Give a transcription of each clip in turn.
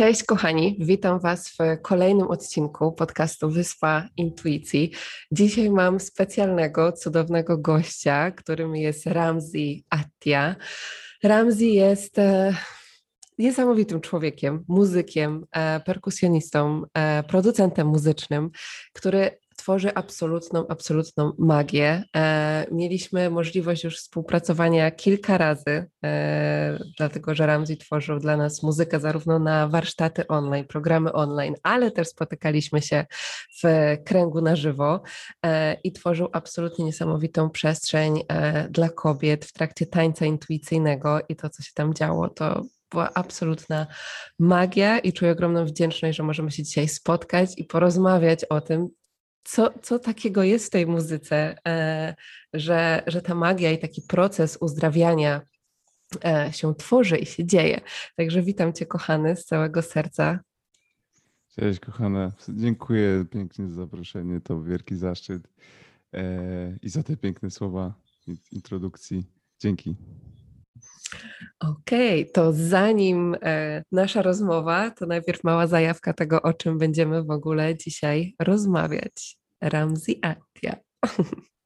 Cześć kochani, witam Was w kolejnym odcinku podcastu Wyspa Intuicji. Dzisiaj mam specjalnego, cudownego gościa, którym jest Ramzi Attia. Ramzi jest e, niesamowitym człowiekiem, muzykiem, e, perkusjonistą, e, producentem muzycznym, który tworzy absolutną, absolutną magię. E, mieliśmy możliwość już współpracowania kilka razy, e, dlatego że Ramzi tworzył dla nas muzykę zarówno na warsztaty online, programy online, ale też spotykaliśmy się w kręgu na żywo e, i tworzył absolutnie niesamowitą przestrzeń dla kobiet w trakcie tańca intuicyjnego i to, co się tam działo, to była absolutna magia i czuję ogromną wdzięczność, że możemy się dzisiaj spotkać i porozmawiać o tym, co, co takiego jest w tej muzyce, e, że, że ta magia i taki proces uzdrawiania e, się tworzy i się dzieje. Także witam Cię, kochany, z całego serca. Cześć, kochana. Dziękuję pięknie za zaproszenie. To wielki zaszczyt e, i za te piękne słowa introdukcji. Dzięki. Okej, okay, to zanim e, nasza rozmowa, to najpierw mała zajawka tego, o czym będziemy w ogóle dzisiaj rozmawiać. Ramzi Atia.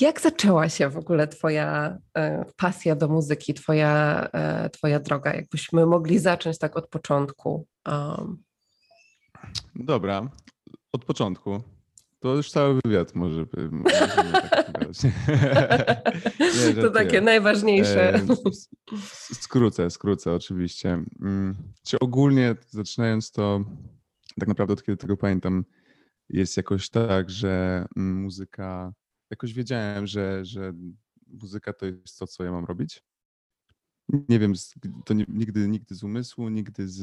Jak zaczęła się w ogóle Twoja e, pasja do muzyki, Twoja, e, twoja droga? Jakbyśmy mogli zacząć tak od początku. Um. Dobra, od początku. To już cały wywiad może by. Tak to takie najważniejsze. E, skrócę, skrócę oczywiście. Mm, czy ogólnie zaczynając to, tak naprawdę od kiedy tego pamiętam, jest jakoś tak, że muzyka jakoś wiedziałem, że, że muzyka to jest to, co ja mam robić. Nie wiem, to nie, nigdy, nigdy z umysłu, nigdy, z,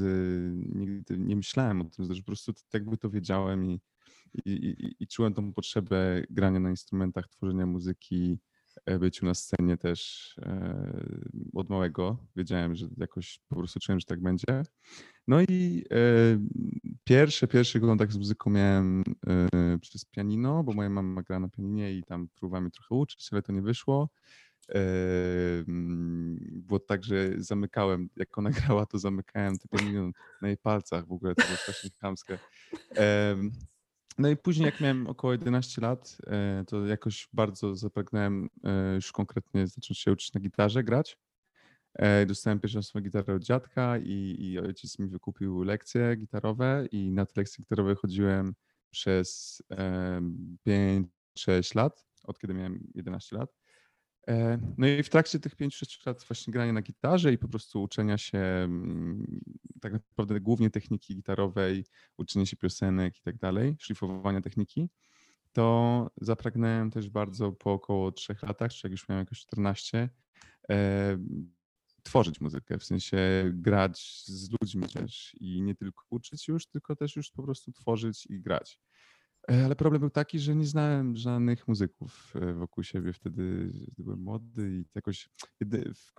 nigdy nie myślałem o tym, że po prostu jakby to wiedziałem i, i, i, i czułem tą potrzebę grania na instrumentach, tworzenia muzyki, e, byciu na scenie też e, od małego. Wiedziałem, że jakoś po prostu czułem, że tak będzie. No i e, pierwszy, pierwszy kontakt z muzyką miałem e, przez pianino, bo moja mama grała na pianinie i tam próbowała mnie trochę uczyć, ale to nie wyszło. Mm, było tak, że zamykałem, jak ona grała, to zamykałem te pianino na jej palcach, w ogóle to było strasznie chamskie. No i później, jak miałem około 11 lat, to jakoś bardzo zapragnąłem już konkretnie zacząć się uczyć na gitarze grać. E, dostałem pierwszą swoją gitarę od dziadka i, i ojciec mi wykupił lekcje gitarowe i na te lekcje gitarowe chodziłem przez 5-6 lat, od kiedy miałem 11 lat. E, no i w trakcie tych 5-6 lat właśnie grania na gitarze i po prostu uczenia się mm, tak naprawdę głównie techniki gitarowej, uczenia się piosenek i tak dalej, szlifowania techniki, to zapragnąłem też bardzo po około 3 latach, czy jak już miałem jakoś 14, tworzyć muzykę, w sensie grać z ludźmi też i nie tylko uczyć już, tylko też już po prostu tworzyć i grać. E, ale problem był taki, że nie znałem żadnych muzyków e, wokół siebie wtedy, byłem młody i jakoś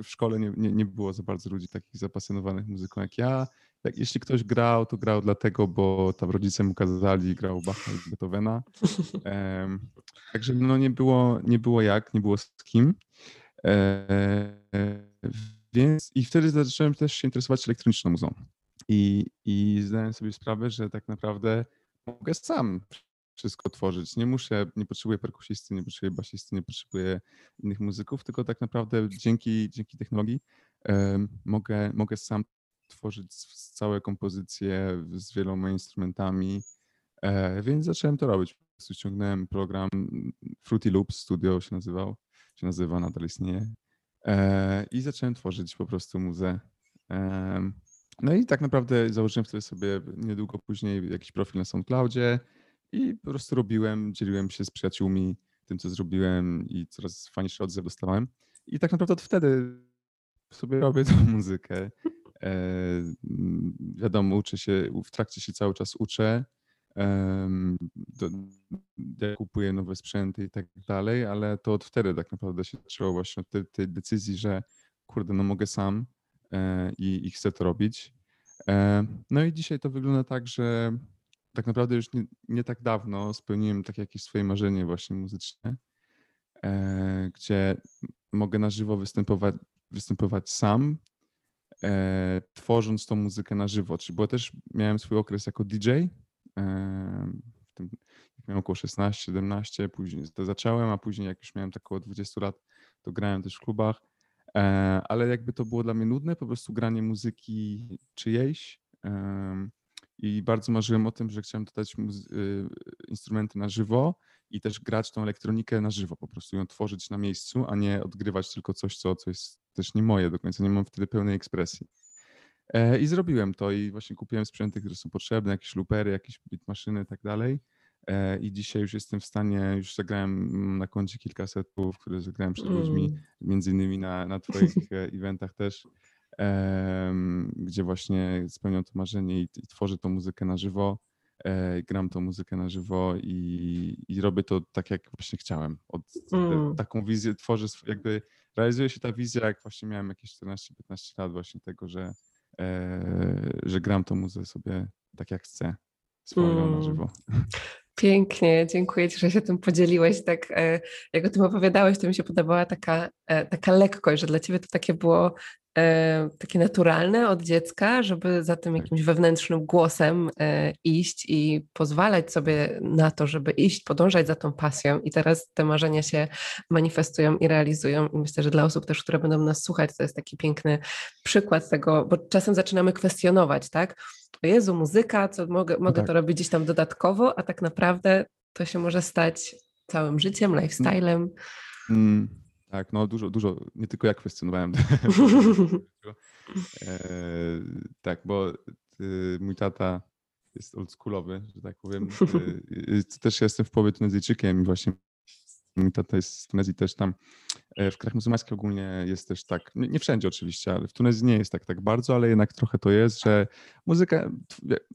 w szkole nie, nie, nie było za bardzo ludzi takich zapasjonowanych muzyką jak ja. Jak, jeśli ktoś grał, to grał dlatego, bo tam rodzice mu kazali, grał Bacha i Beethovena. Um, także no nie było, nie było jak, nie było z kim. E, więc i wtedy zacząłem też się interesować elektroniczną muzą. I, I zdałem sobie sprawę, że tak naprawdę mogę sam wszystko tworzyć. Nie muszę, nie potrzebuję perkusisty, nie potrzebuję basisty, nie potrzebuję innych muzyków, tylko tak naprawdę dzięki, dzięki technologii mogę, mogę sam tworzyć całe kompozycje z wieloma instrumentami, e, więc zacząłem to robić. Ściągnąłem program Fruity Loops Studio się nazywał, się nazywa, nadal istnieje. E, I zacząłem tworzyć po prostu muzę. No i tak naprawdę założyłem wtedy sobie niedługo później jakiś profil na SoundCloudzie i po prostu robiłem, dzieliłem się z przyjaciółmi tym, co zrobiłem i coraz fajniejszy odzew dostawałem. I tak naprawdę od wtedy sobie robię tą muzykę. E, wiadomo, uczę się, w trakcie się cały czas uczę. Do, ja kupuję nowe sprzęty i tak dalej, ale to od wtedy tak naprawdę się zaczęło właśnie od tej, tej decyzji, że kurde, no mogę sam e, i, i chcę to robić. E, no i dzisiaj to wygląda tak, że tak naprawdę już nie, nie tak dawno spełniłem takie jakieś swoje marzenie właśnie muzyczne, e, gdzie mogę na żywo występować, występować sam, tworząc tą muzykę na żywo. Czyli bo też miałem swój okres jako DJ, w tym, jak miałem około 16-17, później to zacząłem, a później jak już miałem tak około 20 lat, to grałem też w klubach, e, ale jakby to było dla mnie nudne, po prostu granie muzyki czyjejś i bardzo marzyłem o tym, że chciałem dodać y, instrumenty na żywo i też grać tą elektronikę na żywo, po prostu ją tworzyć na miejscu, a nie odgrywać tylko coś, co, co jest też nie moje do końca, nie mam wtedy pełnej ekspresji. E, I zrobiłem to i właśnie kupiłem sprzęty, które są potrzebne, jakieś loopery, jakieś maszyny i tak dalej. E, I dzisiaj już jestem w stanie, już zagrałem na koncie kilka setów, które zagrałem przed ludźmi, mm. między innymi na, na Twoich e, eventach też, gdzie właśnie spełniam to marzenie i, i tworzę tą muzykę na żywo. Gram tą muzykę na żywo i, i robię to tak, jak właśnie chciałem. Od, mm. Taką wizję tworzę, jakby realizuje się ta wizja, jak właśnie miałem jakieś 14-15 lat właśnie tego, że E, że gram tą muzę sobie tak jak chcę, swoją mm. na żywo. Pięknie, dziękuję Ci, że się tym podzieliłeś. Tak e, jak o tym opowiadałeś, to mi się podobała taka, e, taka lekkość, że dla Ciebie to takie było E, takie naturalne od dziecka, żeby za tym tak. jakimś wewnętrznym głosem e, iść i pozwalać sobie na to, żeby iść, podążać za tą pasją. I teraz te marzenia się manifestują i realizują. I myślę, że dla osób też, które będą nas słuchać, to jest taki piękny przykład tego, bo czasem zaczynamy kwestionować, tak? O Jezu, muzyka, co mogę, mogę tak. to robić gdzieś tam dodatkowo, a tak naprawdę to się może stać całym życiem, mm. lifestylem. Mm. Tak, no dużo, dużo, nie tylko ja kwestionowałem. e, tak, bo y, mój tata jest oldschoolowy, że tak powiem. Y, też jestem w połowie Tunezyjczykiem i właśnie mój tata jest z Tunezji też tam. E, w krajach muzułmańskich ogólnie jest też tak, nie, nie, wszędzie oczywiście, ale w Tunezji nie jest tak tak bardzo, ale jednak trochę to jest, że muzyka,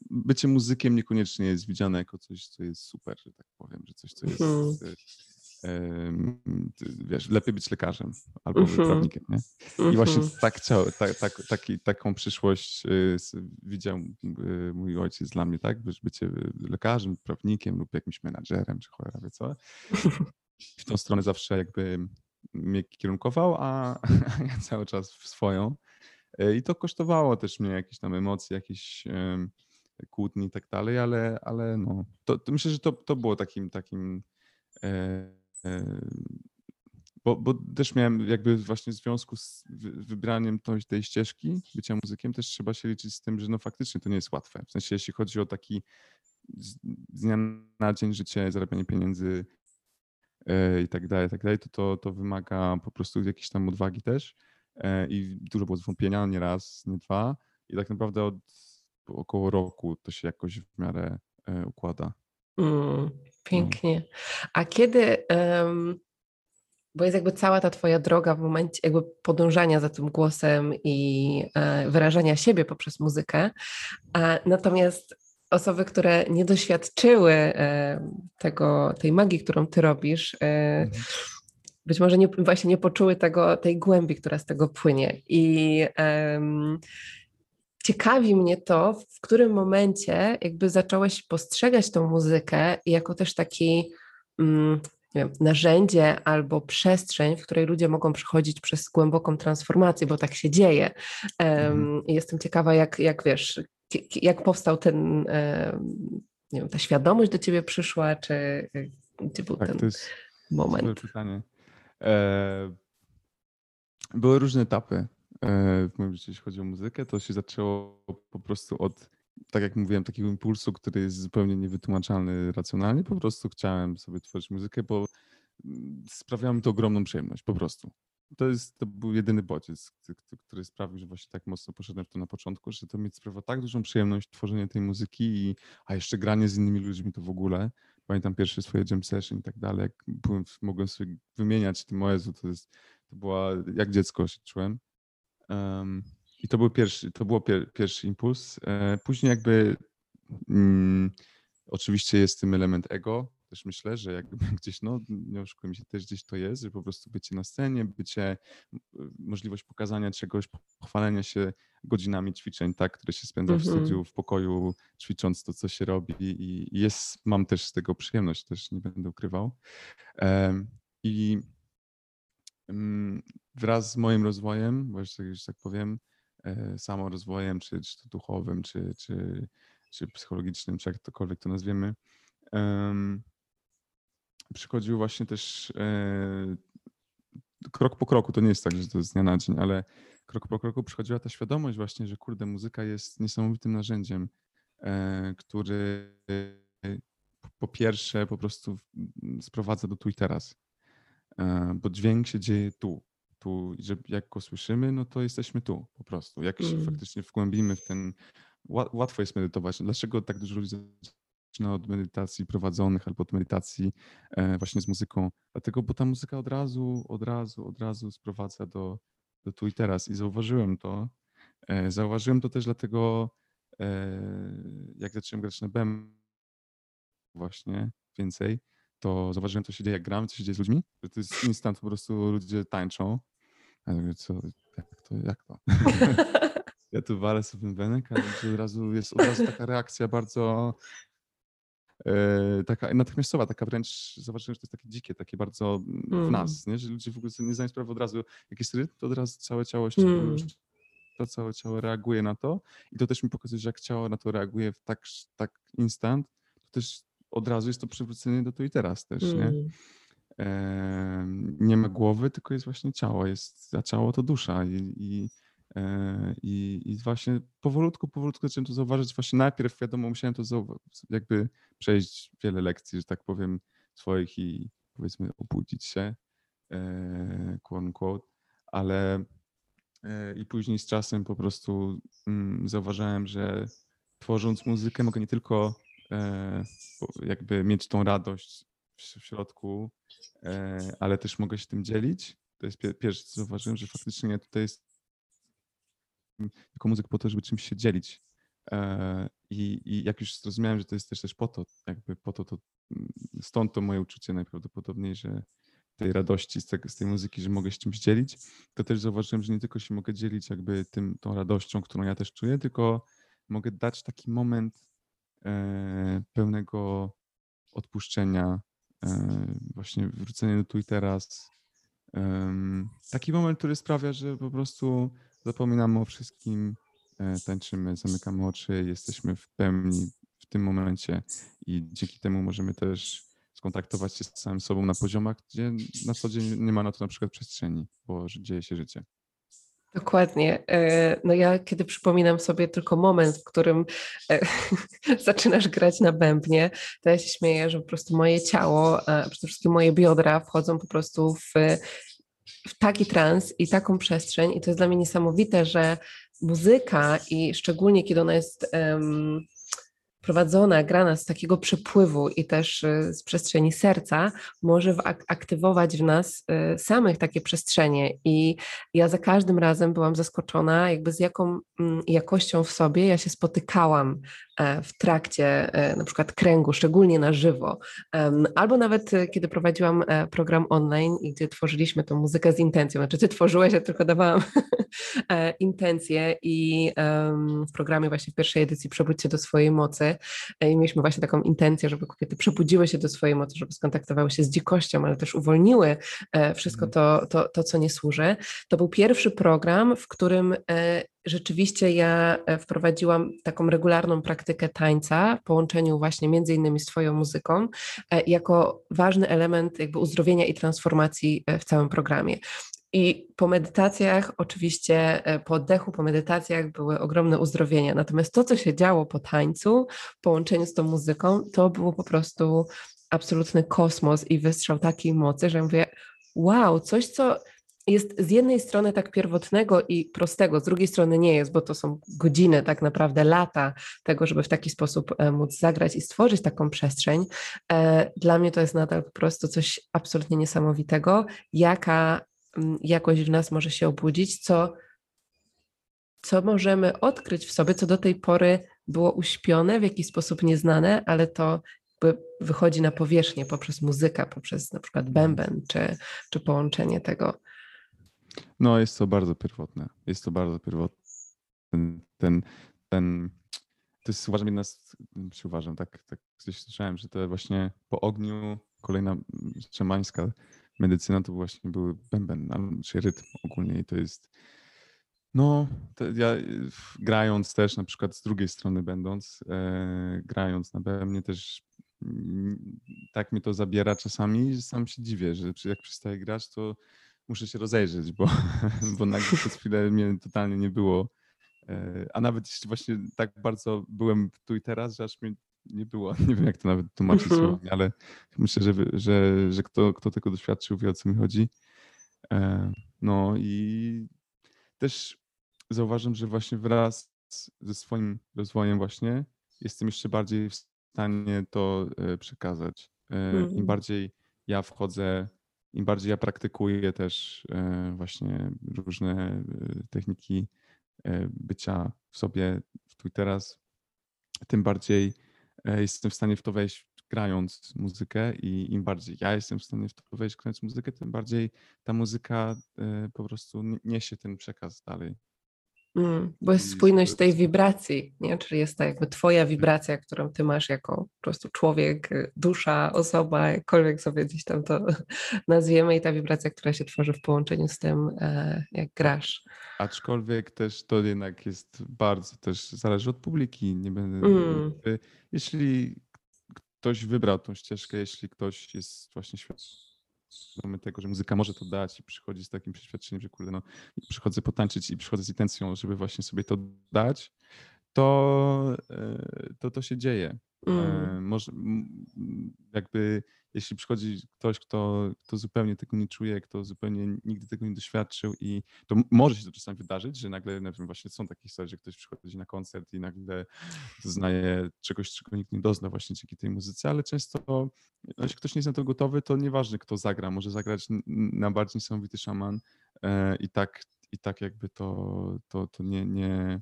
bycie muzykiem niekoniecznie jest widziane jako coś, co jest super, że tak powiem, że coś, co jest mhm wiesz, lepiej być lekarzem albo uh-huh. prawnikiem, nie? I właśnie mhm. tak chciał, tak, tak, taki, taką przyszłość y, widział y, mój ojciec dla mnie, tak? Bycie lekarzem, prawnikiem lub jakimś menadżerem, czy cholera wie co. W tą stronę zawsze jakby mnie kierunkował, a, a ja cały czas w swoją. Y, I to kosztowało też mnie jakieś tam emocje, jakieś kłótni i tak dalej, ale, ale no, to, to myślę, że to, to było takim, takim bo, bo też miałem jakby właśnie w związku z wybraniem tej, tej ścieżki bycia muzykiem, też trzeba się liczyć z tym, że no faktycznie to nie jest łatwe. W sensie jeśli chodzi o taki z dnia na dzień życie, zarabianie pieniędzy e, i tak dalej, i tak dalej, to, to, to wymaga po prostu jakiejś tam odwagi też e, i dużo było zwątpienia, nie raz, nie dwa i tak naprawdę od około roku to się jakoś w miarę układa. Mm. Pięknie. A kiedy, um, bo jest jakby cała ta Twoja droga w momencie jakby podążania za tym głosem i e, wyrażania siebie poprzez muzykę, a natomiast osoby, które nie doświadczyły e, tego, tej magii, którą Ty robisz, e, mhm. być może nie, właśnie nie poczuły tego, tej głębi, która z tego płynie. I ciekawi mnie to, w którym momencie jakby zacząłeś postrzegać tą muzykę jako też taki mm, wiem, narzędzie albo przestrzeń, w której ludzie mogą przechodzić przez głęboką transformację, bo tak się dzieje. Um, Jestem ciekawa, jak, jak wiesz, jak powstał ten, nie wiem, ta świadomość do ciebie przyszła, czy gdzie był tak, ten to jest moment? pytanie. E, były różne etapy. E, w moim życiu, jeśli chodzi o muzykę, to się zaczęło po prostu od, tak jak mówiłem, takiego impulsu, który jest zupełnie niewytłumaczalny racjonalnie. Po prostu chciałem sobie tworzyć muzykę, bo mm, sprawiało mi to ogromną przyjemność, po prostu. To, jest, to był jedyny bodziec, który sprawił, że właśnie tak mocno poszedłem w to na początku, że to mi sprawia tak dużą przyjemność tworzenie tej muzyki, i, a jeszcze granie z innymi ludźmi to w ogóle. Pamiętam pierwsze swoje jam session i tak dalej, jak byłem, mogłem sobie wymieniać tym, Jezu, to, to była, jak dziecko się czułem. Um, I to był pierwszy, to było pier, pierwszy impuls. E, później jakby mm, Oczywiście jest tym element ego, też myślę, że jakby gdzieś, no nie oszukujmy się, też gdzieś to jest, że po prostu bycie na scenie, bycie, możliwość pokazania czegoś, pochwalenia się godzinami ćwiczeń, tak, które się spędza w mhm. studiu, w pokoju, ćwicząc to, co się robi i jest, mam też z tego przyjemność, też nie będę ukrywał. I mm, wraz z moim rozwojem, właśnie, że tak powiem, e, samorozwojem, czy, czy to duchowym, czy, czy, czy psychologicznym, czy jak tokolwiek to nazwiemy, przychodził właśnie też e, krok po kroku, to nie jest tak, że to z dnia na dzień, ale krok po kroku przychodziła ta świadomość właśnie, że kurde, muzyka jest niesamowitym narzędziem, e, który po pierwsze po prostu sprowadza do tu i teraz, bo dźwięk się dzieje tu, tu, że jak go słyszymy, no to jesteśmy tu po prostu. Jak się mm. faktycznie wgłębimy w ten, łatwo jest medytować. Dlaczego tak dużo ludzi zaczyna od medytacji prowadzonych albo od medytacji e, właśnie z muzyką. Dlatego, bo ta muzyka od razu, od razu, od razu sprowadza do, do tu i teraz. I zauważyłem to. E, zauważyłem to też dlatego, e, jak zacząłem grać na BEM właśnie więcej, to zauważyłem, co się dzieje, jak gram, co się dzieje z ludźmi. To jest instant, po prostu ludzie tańczą. Ja mówię, co, jak to, jak to? ja tu walę sobie benek, ale od razu jest od razu taka reakcja bardzo E, taka natychmiastowa, taka wręcz, zobaczyłem, że to jest takie dzikie, takie bardzo w mm. nas, nie? że ludzie w ogóle nie zdają sprawy od razu, jak jest rytm, to od razu całe ciało mm. to całe ciało reaguje na to i to też mi pokazuje, że jak ciało na to reaguje w tak, tak instant, to też od razu jest to przywrócenie do tu i teraz też, nie? Mm. E, nie ma głowy, tylko jest właśnie ciało, jest, a ciało to dusza i, i E, I, I, właśnie powolutku, powolutku zacząłem to zauważyć. Właśnie najpierw, wiadomo, musiałem to jakby przejść wiele lekcji, że tak powiem, swoich i powiedzmy obudzić się, e, quote unquote, ale e, i później z czasem po prostu mm, zauważyłem, że tworząc muzykę mogę nie tylko jakby mieć tą radość w środku, ale też mogę się tym dzielić. To jest pierwsze, co zauważyłem, że faktycznie tutaj jest jako muzyk po to, żeby czymś się dzielić. E, I, I, jak już zrozumiałem, że to jest też, też po to, jakby po to, to mm, stąd to moje uczucie najprawdopodobniej, że tej radości z, z tej muzyki, że mogę się czymś dzielić, to też zauważyłem, że nie tylko się mogę dzielić jakby tym, tą radością, którą ja też czuję, tylko mogę dać taki moment e, pełnego odpuszczenia, e, właśnie wrócenia do tu i teraz. E, taki moment, który sprawia, że po prostu zapominamy o wszystkim, e, tańczymy, zamykamy oczy, jesteśmy w pełni w tym momencie i dzięki temu możemy też skontaktować się z samym sobą na poziomach, gdzie na co dzień nie ma na to na przykład przestrzeni, bo dzieje się życie. Dokładnie. E, no ja kiedy przypominam sobie tylko moment, w którym e, zaczynasz grać na bębnie, to ja się śmieję, że po prostu moje ciało, przede wszystkim moje biodra wchodzą po prostu w w taki trans i taką przestrzeń, i to jest dla mnie niesamowite, że muzyka i szczególnie kiedy ona jest um, prowadzona, grana z takiego przepływu i też y, z przestrzeni serca, może aktywować w nas y, samych takie przestrzenie. I ja za każdym razem byłam zaskoczona, jakby z jaką mm, jakością w sobie ja się spotykałam w trakcie e, na przykład kręgu, szczególnie na żywo. Albo nawet e, kiedy prowadziłam program online i gdzie tworzyliśmy tą muzykę z intencją. Znaczy ty tworzyłeś, ja tylko dawałam intencje i w programie właśnie w pierwszej edycji Przebudźcie do swojej mocy i mieliśmy właśnie taką intencję, żeby kobiety przebudziły się do swojej mocy, żeby skontaktowały się z dzikością, ale też uwolniły e, wszystko mhm. to, to, to co nie służy. To był pierwszy program, w którym e, rzeczywiście ja e, wprowadziłam taką regularną praktykę tańca w połączeniu właśnie między innymi z Twoją muzyką, jako ważny element jakby uzdrowienia i transformacji w całym programie. I po medytacjach, oczywiście e, po oddechu, po medytacjach były ogromne uzdrowienia. Natomiast to, co się działo po tańcu, w połączeniu z tą muzyką, to było po prostu absolutny kosmos i wystrzał takiej mocy, że mówię, wow, coś, co jest z jednej strony tak pierwotnego i prostego, z drugiej strony nie jest, bo to są godziny, tak naprawdę lata tego, żeby w taki sposób e, móc zagrać i stworzyć taką przestrzeń. E, dla mnie to jest nadal po prostu coś absolutnie niesamowitego, jaka jakoś w nas może się obudzić, co, co możemy odkryć w sobie, co do tej pory było uśpione, w jakiś sposób nieznane, ale to wychodzi na powierzchnię poprzez muzykę, poprzez na przykład bęben, czy, czy połączenie tego. No, jest to bardzo pierwotne. Jest to bardzo pierwotne. Ten, ten, ten to jest uważam jedna z, czy uważam, tak, tak coś słyszałem, że to właśnie po ogniu kolejna szamańska medycyna to właśnie był bęben, czy rytm ogólnie i to jest no, ja grając też na przykład z drugiej strony będąc, e, grając na bębnie też mm, tak mnie to zabiera czasami, że sam się dziwię, że jak przestaję grać, to muszę się rozejrzeć, bo, bo nagle przez chwilę mnie totalnie nie było. E, a nawet jeśli właśnie tak bardzo byłem tu i teraz, że aż mnie nie było. Nie wiem, jak to nawet tłumaczyć mhm. słowami, ale myślę, że, że, że kto, kto tego doświadczył, wie o co mi chodzi. E, no i też zauważam, że właśnie wraz ze swoim rozwojem właśnie jestem jeszcze bardziej w stanie to e, przekazać. Im mm. bardziej ja wchodzę, im bardziej ja praktykuję też właśnie różne techniki bycia w sobie tu i teraz, tym bardziej E, jestem w stanie w to wejść grając muzykę i im bardziej ja jestem w stanie w to wejść grając muzykę, tym bardziej ta muzyka e, po prostu niesie ten przekaz dalej. Mm, bo jest spójność tej wibracji, nie? czyli jest to jakby twoja wibracja, którą ty masz jako po prostu człowiek, y, dusza, osoba, jakkolwiek sobie gdzieś tam to nazwiemy i ta wibracja, która się tworzy w połączeniu z tym, e, jak grasz. Aczkolwiek też to jednak jest bardzo też zależy od publiki. Nie będę, mm. Jeśli ktoś wybrał tą ścieżkę, jeśli ktoś jest właśnie świadomy świadomy tego, że muzyka może to dać i przychodzi z takim przeświadczeniem, że kurde, no przychodzę potańczyć i przychodzę z intencją, żeby właśnie sobie to dać, to e, to, to się dzieje. E, mm. Może jakby jeśli przychodzi ktoś, kto, kto zupełnie tego nie czuje, kto zupełnie nigdy tego nie doświadczył i to może się to czasami wydarzyć, że nagle, nie wiem, właśnie są takie historie, że ktoś przychodzi na koncert i nagle doznaje czegoś, czego nikt nie dozna właśnie dzięki tej muzyce, ale często jeśli ktoś nie jest na to gotowy, to nieważne kto zagra, może zagrać na bardziej niesamowity szaman e, i tak, i tak jakby to, to, to nie, nie,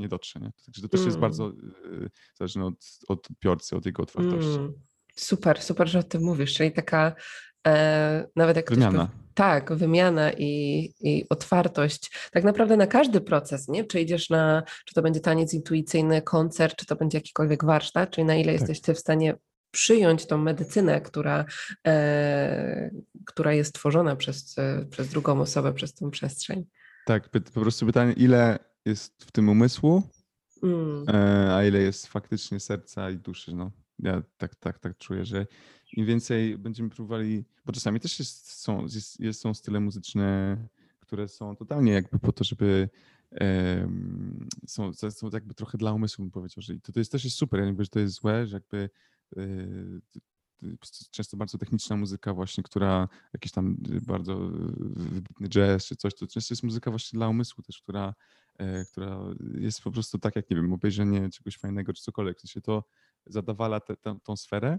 nie dotrze. Nie? Także to też mm. jest bardzo y, zależne od, od odbiorcy, od jego otwartości. Mm. Super, super, że o tym mówisz, czyli taka e, nawet jak wymiana. Ktoś, tak, wymiana i, i otwartość tak naprawdę na każdy proces, nie? Czy idziesz na, czy to będzie taniec intuicyjny, koncert, czy to będzie jakikolwiek warsztat, czyli na ile tak. jesteś ty w stanie przyjąć tą medycynę, która, e, która jest tworzona przez, przez drugą osobę, przez tą przestrzeń. Tak, po prostu pytanie, ile jest w tym umysłu, mm. e, a ile jest faktycznie serca i duszy. No ja tak, tak, tak czuję, że im więcej będziemy próbowali, bo czasami też jest, są, jest, jest, są style muzyczne, które są totalnie jakby po to, żeby um, są, są jakby trochę dla umysłu, bym powiedział, że to, to jest też jest super, ja nie mówię, że to jest złe, że jakby y, często bardzo techniczna muzyka właśnie, która jakiś tam bardzo wybitny jazz czy coś, to często jest muzyka właśnie dla umysłu też, która, która jest po prostu tak jak, nie wiem, obejrzenie czegoś fajnego czy cokolwiek, w sensie to zadawala tę tą sferę.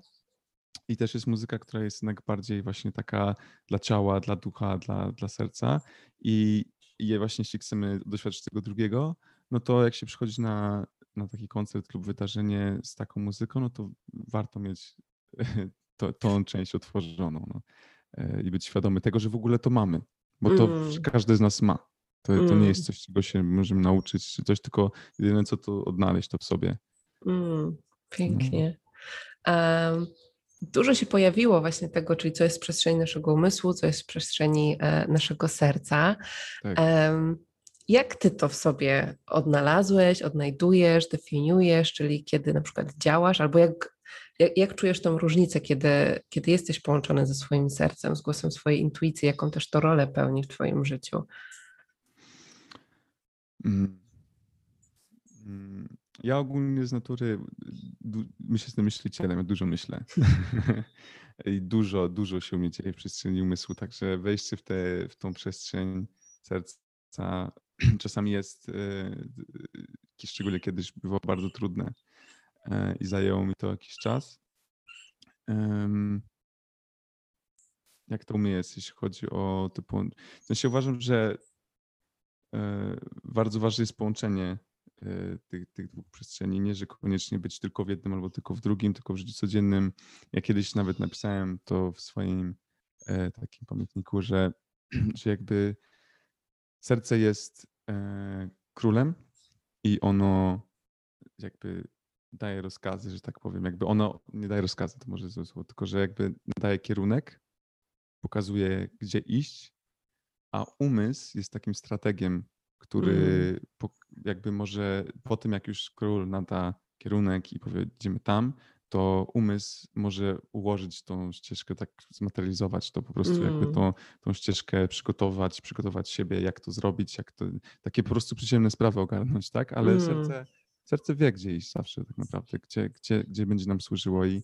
I też jest muzyka, która jest jednak bardziej właśnie taka dla ciała, dla ducha, dla, dla serca. I, I właśnie jeśli chcemy doświadczyć tego drugiego, no to jak się przychodzi na, na taki koncert lub wydarzenie z taką muzyką, no to warto mieć to, tą część otworzoną no. E, i być świadomy tego, że w ogóle to mamy, bo to mm. każdy z nas ma. To, to nie jest mm. coś, czego się możemy nauczyć, czy coś, tylko jedyne co to odnaleźć to w sobie. Mm. Pięknie. Um, dużo się pojawiło właśnie tego, czyli co jest w przestrzeni naszego umysłu, co jest w przestrzeni e, naszego serca. Tak. Um, jak ty to w sobie odnalazłeś, odnajdujesz, definiujesz, czyli kiedy na przykład działasz, albo jak, jak, jak, czujesz tą różnicę, kiedy, kiedy jesteś połączony ze swoim sercem, z głosem swojej intuicji, jaką też to rolę pełni w twoim życiu? Mm. Mm. Ja ogólnie z natury myślę, jestem myślicielem, ja dużo myślę. I dużo, dużo się u mnie dzieje w przestrzeni umysłu, także wejście w, te, w tą przestrzeń serca czasami jest, e, szczególnie kiedyś było bardzo trudne e, i zajęło mi to jakiś czas. Jak to u mnie jest, jeśli chodzi o typu... W sensie uważam, że bardzo ważne jest połączenie e, tych, tych dwóch przestrzeni, nie, że koniecznie być tylko w jednym albo tylko w drugim, tylko w życiu codziennym. Ja kiedyś nawet napisałem to w swoim e, takim pamiętniku, że, że jakby serce jest e, królem i ono jakby daje rozkazy, że tak powiem. Jakby ono nie daje rozkazy, to może złe słowo, tylko że jakby daje kierunek, pokazuje gdzie iść, a umysł jest takim strategiem, który mm. po, jakby może po tym, jak już król nada kierunek i powie, idziemy tam, to umysł może ułożyć tą ścieżkę, tak zmaterializować to po prostu, mm. jakby tą, tą ścieżkę przygotować, przygotować siebie, jak to zrobić, jak to, takie po prostu przyziemne sprawy ogarnąć, tak? Ale mm. serce, serce wie, gdzie iść zawsze tak naprawdę, gdzie, gdzie, gdzie będzie nam służyło i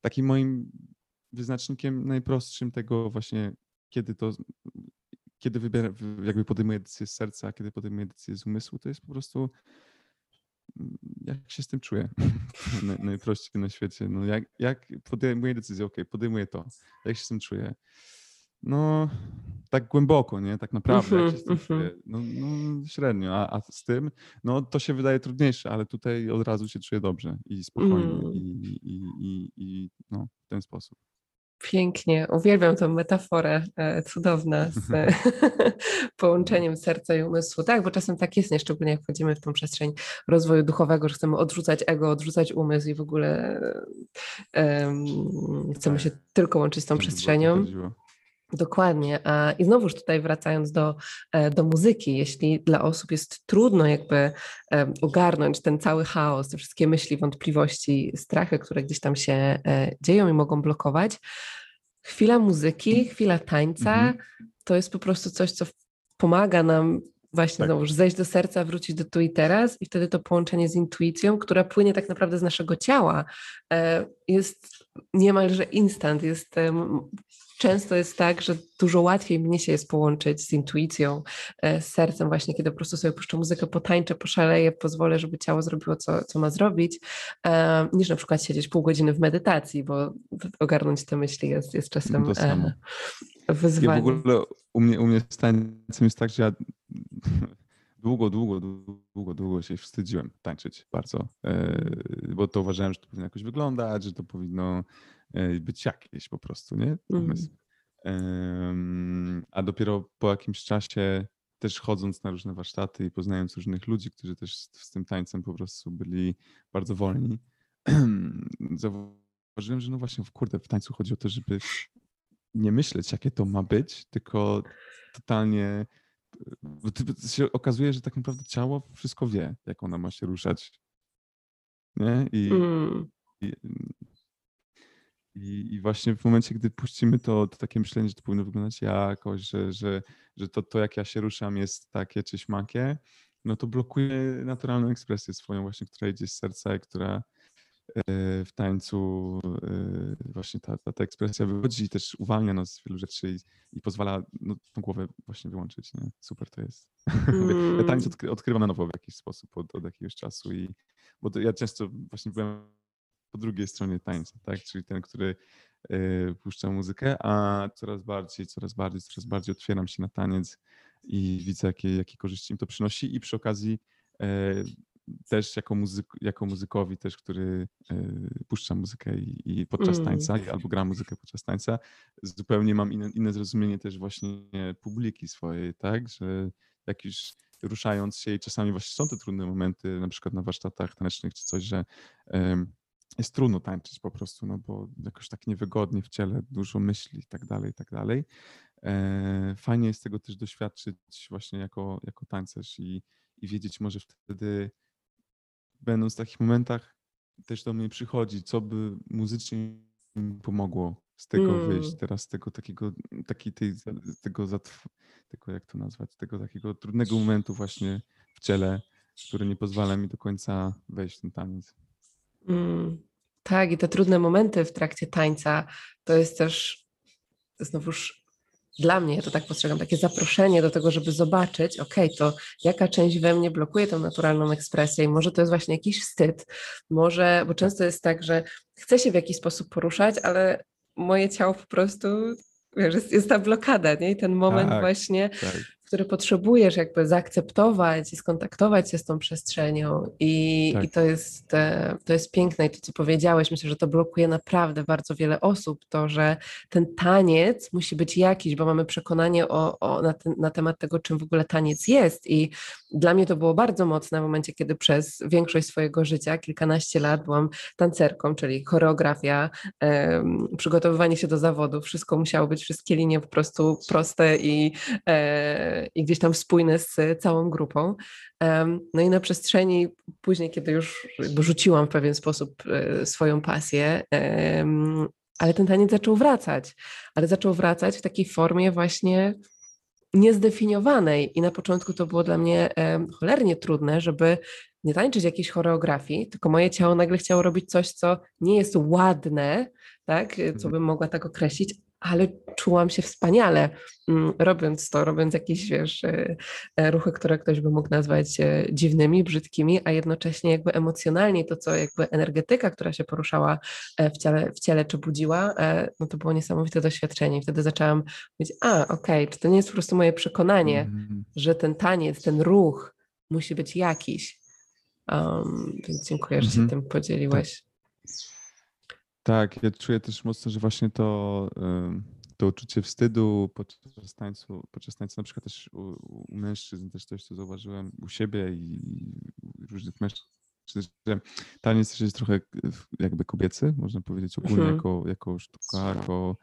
takim moim wyznacznikiem najprostszym tego właśnie, kiedy to kiedy wybiera, jakby podejmuję decyzję z serca, a kiedy podejmuję decyzję z umysłu, to jest po prostu mm, jak się z tym czuję. Najprościej na świecie. No jak, jak podejmuję decyzję, ok, podejmuję to. Jak się z tym czuję? No, tak głęboko, nie? Tak naprawdę, jak się z tym mhm, czuję? Mhm. No, no średnio, a, a, z tym, no to się wydaje trudniejsze, ale tutaj od razu się czuję dobrze i spokojnie mm. i, i, i, i no, w ten sposób. Pięknie, uwielbiam tę metaforę, e, cudowna z połączeniem serca i umysłu. Tak, bo czasem tak jest, nie szczególnie jak wchodzimy w tą przestrzeń rozwoju duchowego, że chcemy odrzucać ego, odrzucać umysł i w ogóle um, chcemy się tylko łączyć z tą przestrzenią. Dokładnie. I znowuż tutaj wracając do, e, do muzyki, jeśli dla osób jest trudno jakby ogarnąć ten cały chaos, te wszystkie myśli, wątpliwości, strachy, które gdzieś tam się e, dzieją i mogą blokować, chwila muzyki, chwila tańca mhm. to jest po prostu coś, co pomaga nam właśnie tak. znowuż zejść do serca, wrócić do tu i teraz i wtedy to połączenie z intuicją, która płynie tak naprawdę z naszego ciała, e, jest niemalże instant, jest często jest tak, że dużo łatwiej mnie się jest połączyć z intuicją, e, z sercem właśnie, kiedy po prostu sobie puszczę muzykę, potańczę, poszaleję, pozwolę, żeby ciało zrobiło, co, co ma zrobić, e, niż na przykład siedzieć pół godziny w medytacji, bo ogarnąć te myśli jest, jest czasem to samo. wyzwanie. Ja w ogóle u mnie, u mnie z tańcem jest tak, że ja długo, długo, długo, długo się wstydziłem tańczyć bardzo, e, bo to uważałem, że to powinno jakoś wyglądać, że to powinno E, być jakieś po prostu, nie? Mm. A dopiero po jakimś czasie też chodząc na różne warsztaty i poznając różnych ludzi, którzy też z, tym tańcem po prostu byli bardzo wolni, zauważyłem, że no właśnie, w kurde, w tańcu chodzi o to, żeby nie myśleć, jakie to ma być, tylko totalnie bo się okazuje, że tak naprawdę ciało wszystko wie, jak ona ma się ruszać. Nie? I, mm. i i, I, właśnie w momencie, gdy puścimy to, to takie myślenie, że to powinno wyglądać jakoś, że, że, że to, to, jak ja się ruszam, jest takie czy śmakie, no to blokuje naturalną ekspresję swoją właśnie, która idzie z serca i która e, w tańcu e, właśnie ta, ta, ta ekspresja wychodzi i też uwalnia nas z wielu rzeczy i, i pozwala no, tą głowę właśnie wyłączyć. Nie? Super to jest. Mm. Ja tańc odkry, odkrywam na nowo w jakiś sposób od, od jakiegoś czasu i bo to ja często właśnie byłem po drugiej stronie tańca, tak? Czyli ten, który y, puszcza muzykę, a coraz bardziej, coraz bardziej, coraz bardziej otwieram się na taniec i widzę, jakie, jakie korzyści im to przynosi i przy okazji e, też jako, muzyk, jako muzykowi też, który e, puszcza muzykę i, i podczas mm. tańca albo gra muzykę podczas tańca, zupełnie mam inne, inne zrozumienie też właśnie publiki swojej, tak, że jak już ruszając się i czasami właśnie są te trudne momenty, na przykład na warsztatach tanecznych czy coś, że jest trudno tańczyć po prostu, no bo jakoś tak niewygodnie w ciele, dużo myśli i tak dalej, i tak dalej. E, fajnie jest tego też doświadczyć właśnie jako, jako tańcerz i, i wiedzieć może wtedy, będąc w takich momentach, też do mnie przychodzi, co by muzycznie mi pomogło z tego mm. wyjść, teraz z tego takiego, taki tej, tego, tego, jak to nazwać, tego takiego trudnego momentu właśnie w ciele, który nie pozwala mi do końca wejść w ten taniec. Mm. Tak, i te trudne momenty w trakcie tańca to jest też znowuż dla mnie, to tak postrzegam, takie zaproszenie do tego, żeby zobaczyć, ok, to jaka część we mnie blokuje tę naturalną ekspresję i może to jest właśnie jakiś wstyd, może, bo często jest tak, że chcę się w jakiś sposób poruszać, ale moje ciało po prostu, wiesz, jest, jest ta blokada, nie? I ten moment tak, właśnie, tak. Który potrzebujesz jakby zaakceptować i skontaktować się z tą przestrzenią. I, tak. i to, jest, e, to jest piękne. I to, co powiedziałeś, myślę, że to blokuje naprawdę bardzo wiele osób, to, że ten taniec musi być jakiś, bo mamy przekonanie o, o, na, ten, na temat tego, czym w ogóle taniec jest. I dla mnie to było bardzo mocne w momencie, kiedy przez większość swojego życia, kilkanaście lat byłam tancerką, czyli choreografia, um, przygotowywanie się do zawodu, wszystko musiało być, wszystkie linie po prostu proste i, e, i gdzieś tam spójne z całą grupą. No i na przestrzeni później, kiedy już rzuciłam w pewien sposób e, swoją pasję, ale ten taniec zaczął wracać, ale zaczął wracać w takiej formie właśnie niezdefiniowanej i na początku to było dla mnie cholernie trudne, żeby nie tańczyć jakiejś choreografii, tylko moje ciało nagle chciało robić coś, co nie jest ładne, tak, co mhm. bym mogła tak określić, ale czułam się wspaniale mm, robiąc to, robiąc jakieś, wiesz, e, e, ruchy, które ktoś by mógł nazwać e, dziwnymi, brzydkimi, a jednocześnie jakby emocjonalnie to, co jakby energetyka, która się poruszała w ciele, w ciele czy budziła, no to było niesamowite doświadczenie. I wtedy zaczęłam mówić, a okej, okay, czy to nie jest po prostu moje przekonanie, mm. że ten taniec, ten ruch musi być jakiś. Um, więc dziękuję, że się mm -hmm. tym podzieliłeś. Tak, ja czuję też mocno, że właśnie to, to uczucie wstydu podczas tańcu, podczas tańca na przykład też u, u mężczyzn, też coś, co zauważyłem u siebie i różnych mężczyzn, że taniec też jest trochę jakby kobiecy, można powiedzieć ogólnie mhm. jako, jako sztuka, jako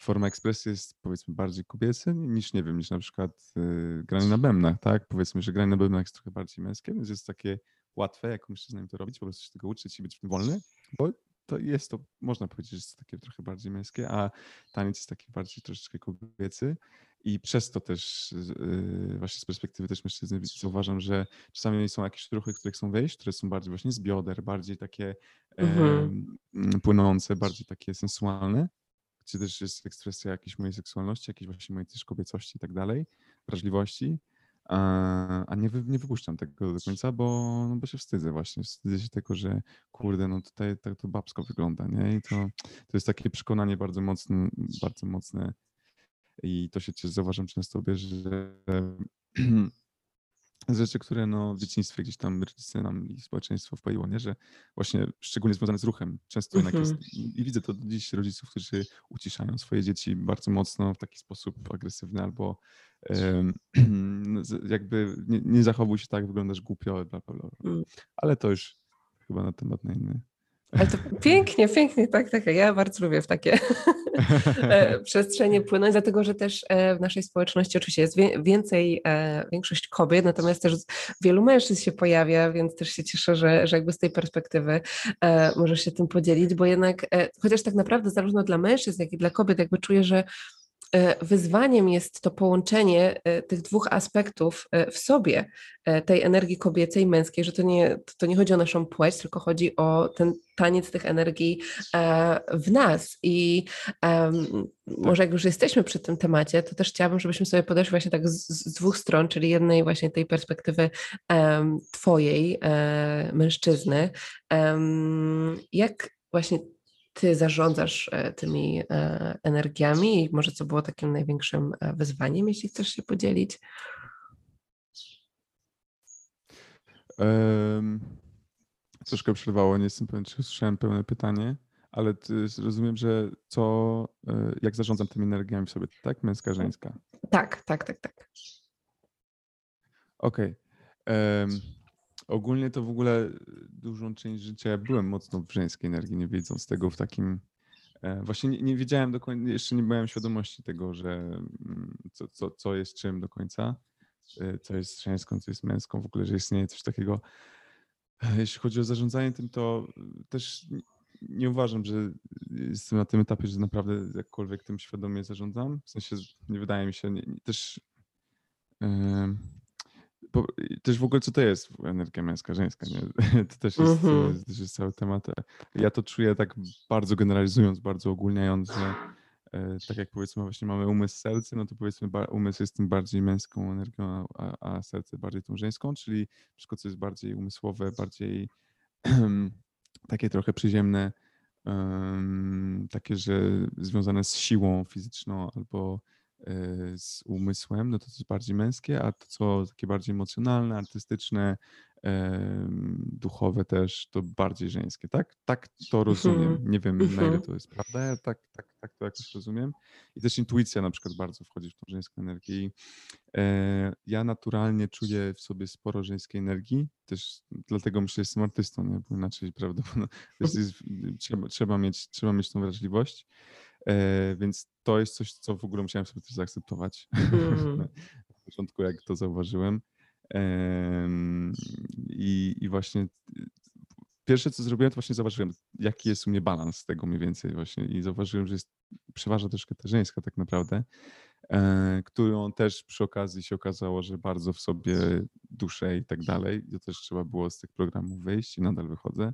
forma ekspresji jest powiedzmy bardziej kobiecy niż, nie wiem, niż na przykład y, granie na bębnach, tak? Powiedzmy, że granie na bębnach jest trochę bardziej męskie, więc jest takie łatwe jako mężczyznom to robić, po prostu się tego uczyć i być wolny, bo to jest to, można powiedzieć, że jest takie trochę bardziej męskie, a taniec jest taki bardziej troszeczkę kobiecy. I przez to też yy, właśnie z perspektywy też mężczyzny zauważam, że czasami są jakieś ruchy, które chcą wejść, które są bardziej właśnie z bioder, bardziej takie mhm. yy, płynące, bardziej takie sensualne, gdzie też jest ekspresja jakiejś mojej seksualności, jakiejś właśnie mojej też kobiecości i tak dalej, wrażliwości a nie, nie wypuszczam tego do końca, bo, no bo się wstydzę właśnie. Wstydzę się tego, że kurde, no tutaj tak to babsko wygląda, nie? I to, to jest takie przekonanie bardzo mocne, bardzo mocne i to się zauważam często, że rzeczy, które no, w dzieciństwie gdzieś tam rodzice nam i społeczeństwo wpaiło, nie? że właśnie szczególnie związane z ruchem, często jednak jest, mhm. i widzę to dziś rodziców, którzy uciszają swoje dzieci bardzo mocno w taki sposób agresywny albo jakby nie, nie, zachowuj się tak, wyglądasz głupio, bla, bla, bla. Mm. Ale to już chyba na temat na inny ale to pięknie, pięknie, tak, tak. Ja bardzo lubię w takie e, przestrzenie płynąć, dlatego że też e, w naszej społeczności oczywiście jest więcej, e, większość kobiet, natomiast też wielu mężczyzn się pojawia, więc też się cieszę, że, że jakby z tej perspektywy możesz się tym podzielić, bo jednak, chociaż tak naprawdę zarówno dla mężczyzn, jak i dla kobiet jakby czuję, że wyzwaniem jest to połączenie e, tych dwóch aspektów e, w sobie, tej energii kobiecej i męskiej, że to nie, to nie chodzi o naszą płeć, tylko chodzi o ten taniec tych energii w nas. I um, może jak już jesteśmy przy tym temacie, to też chciałabym, żebyśmy sobie podeszli właśnie tak z, z dwóch stron, czyli jednej właśnie tej perspektywy twojej, um, mężczyzny. jak właśnie ty zarządzasz e, tymi e, energiami i może co było takim największym e, wyzwaniem, jeśli chcesz się podzielić? Um, troszkę przerwało, nie jestem pewien, czy usłyszałem pełne pytanie, ale rozumiem, że co, jak zarządzam tymi energiami w sobie, tak? Męska, żeńska? Tak, tak, tak, tak. Okej. Okay. Um, Ogólnie to w ogóle dużą część życia byłem mocno w żeńskiej energii, nie wiedząc tego w takim. E, właśnie nie, nie wiedziałem końca, jeszcze nie miałem świadomości tego, że mm, co, co, co jest czym do końca, e, co jest żeńską, co jest męską, w ogóle, że istnieje coś takiego. E, jeśli chodzi o zarządzanie tym, to też nie uważam, że jestem na tym etapie, że naprawdę jakkolwiek tym świadomie zarządzam. W sensie nie wydaje mi się, nie, też. Yy, też w ogóle co to jest energia męska, żeńska, nie? To też jest, to też jest cały temat. Ja to czuję tak bardzo generalizując, bardzo ogólniając, że e, tak jak powiedzmy właśnie mamy umysł, serce, no to powiedzmy umysł jest tym bardziej męską energią, a, a serce bardziej tą żeńską, czyli wszystko co jest bardziej umysłowe, bardziej takie trochę przyziemne, um, takie, że związane z siłą fizyczną albo z umysłem, no to jest bardziej męskie, a to co takie bardziej emocjonalne, artystyczne, duchowe też, to bardziej żeńskie, tak? Tak to rozumiem. Nie wiem, na ile Mhm. to jest prawda, ja tak, tak, tak to jakoś rozumiem. I też intuicja na przykład bardzo wchodzi w tą żeńską energię. I, e, ja naturalnie czuję w sobie sporo żeńskiej energii, też dlatego myślę, że jestem artystą, nie? bo inaczej, bo no, jest, trzeba, trzeba, mieć, trzeba mieć tą wrażliwość. E, więc to jest coś, co w ogóle musiałem sobie też zaakceptować. Mm. Na początku, jak to zauważyłem. Em, I, I właśnie pierwsze, co zrobiłem, to właśnie zauważyłem, jaki jest u mnie balans tego mniej więcej właśnie i zauważyłem, że jest przeważa troszkę ta żeńska tak naprawdę, e, którą też przy okazji się okazało, że bardzo w sobie duszę i tak dalej. I to też trzeba było z tych programów wyjść i nadal wychodzę.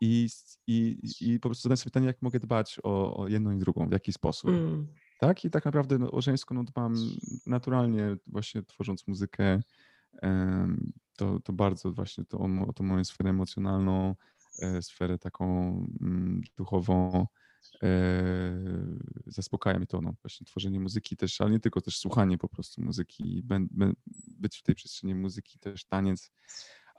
I, i, i po prostu zadałem sobie pytanie, jak mogę dbać o, o jedną i drugą, w jaki sposób. Mm. Tak, i tak naprawdę no, żeńską no, dbam naturalnie, właśnie tworząc muzykę. To, to bardzo właśnie to, o tą moją sferę emocjonalną, e, sferę taką mm, duchową. e, Zaspokaja mnie to, no, właśnie tworzenie muzyki też, ale nie tylko, też słuchanie po prostu muzyki, bę- bę- być w tej przestrzeni muzyki, też taniec.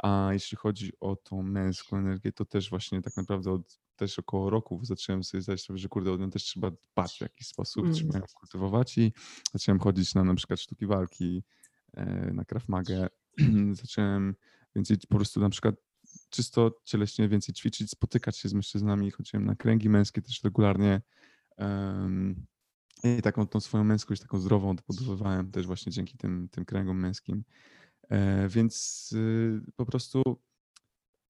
A jeśli chodzi o tą męską energię, to też właśnie tak naprawdę od też około roku zacząłem sobie zdać sprawę, że kurde, o nią też trzeba dbać w jakiś sposób, Mm. trzeba ją kultywować i zacząłem chodzić na na przykład sztuki walki, e, na Krav Magę. Zacząłem więcej po prostu na przykład czysto cieleśnie więcej ćwiczyć, spotykać się z mężczyznami, chodziłem na kręgi męskie też regularnie. em, I taką tą swoją męskość, taką zdrową odbudowywałem też właśnie dzięki tym, tym kręgom męskim. E, Więc y, po prostu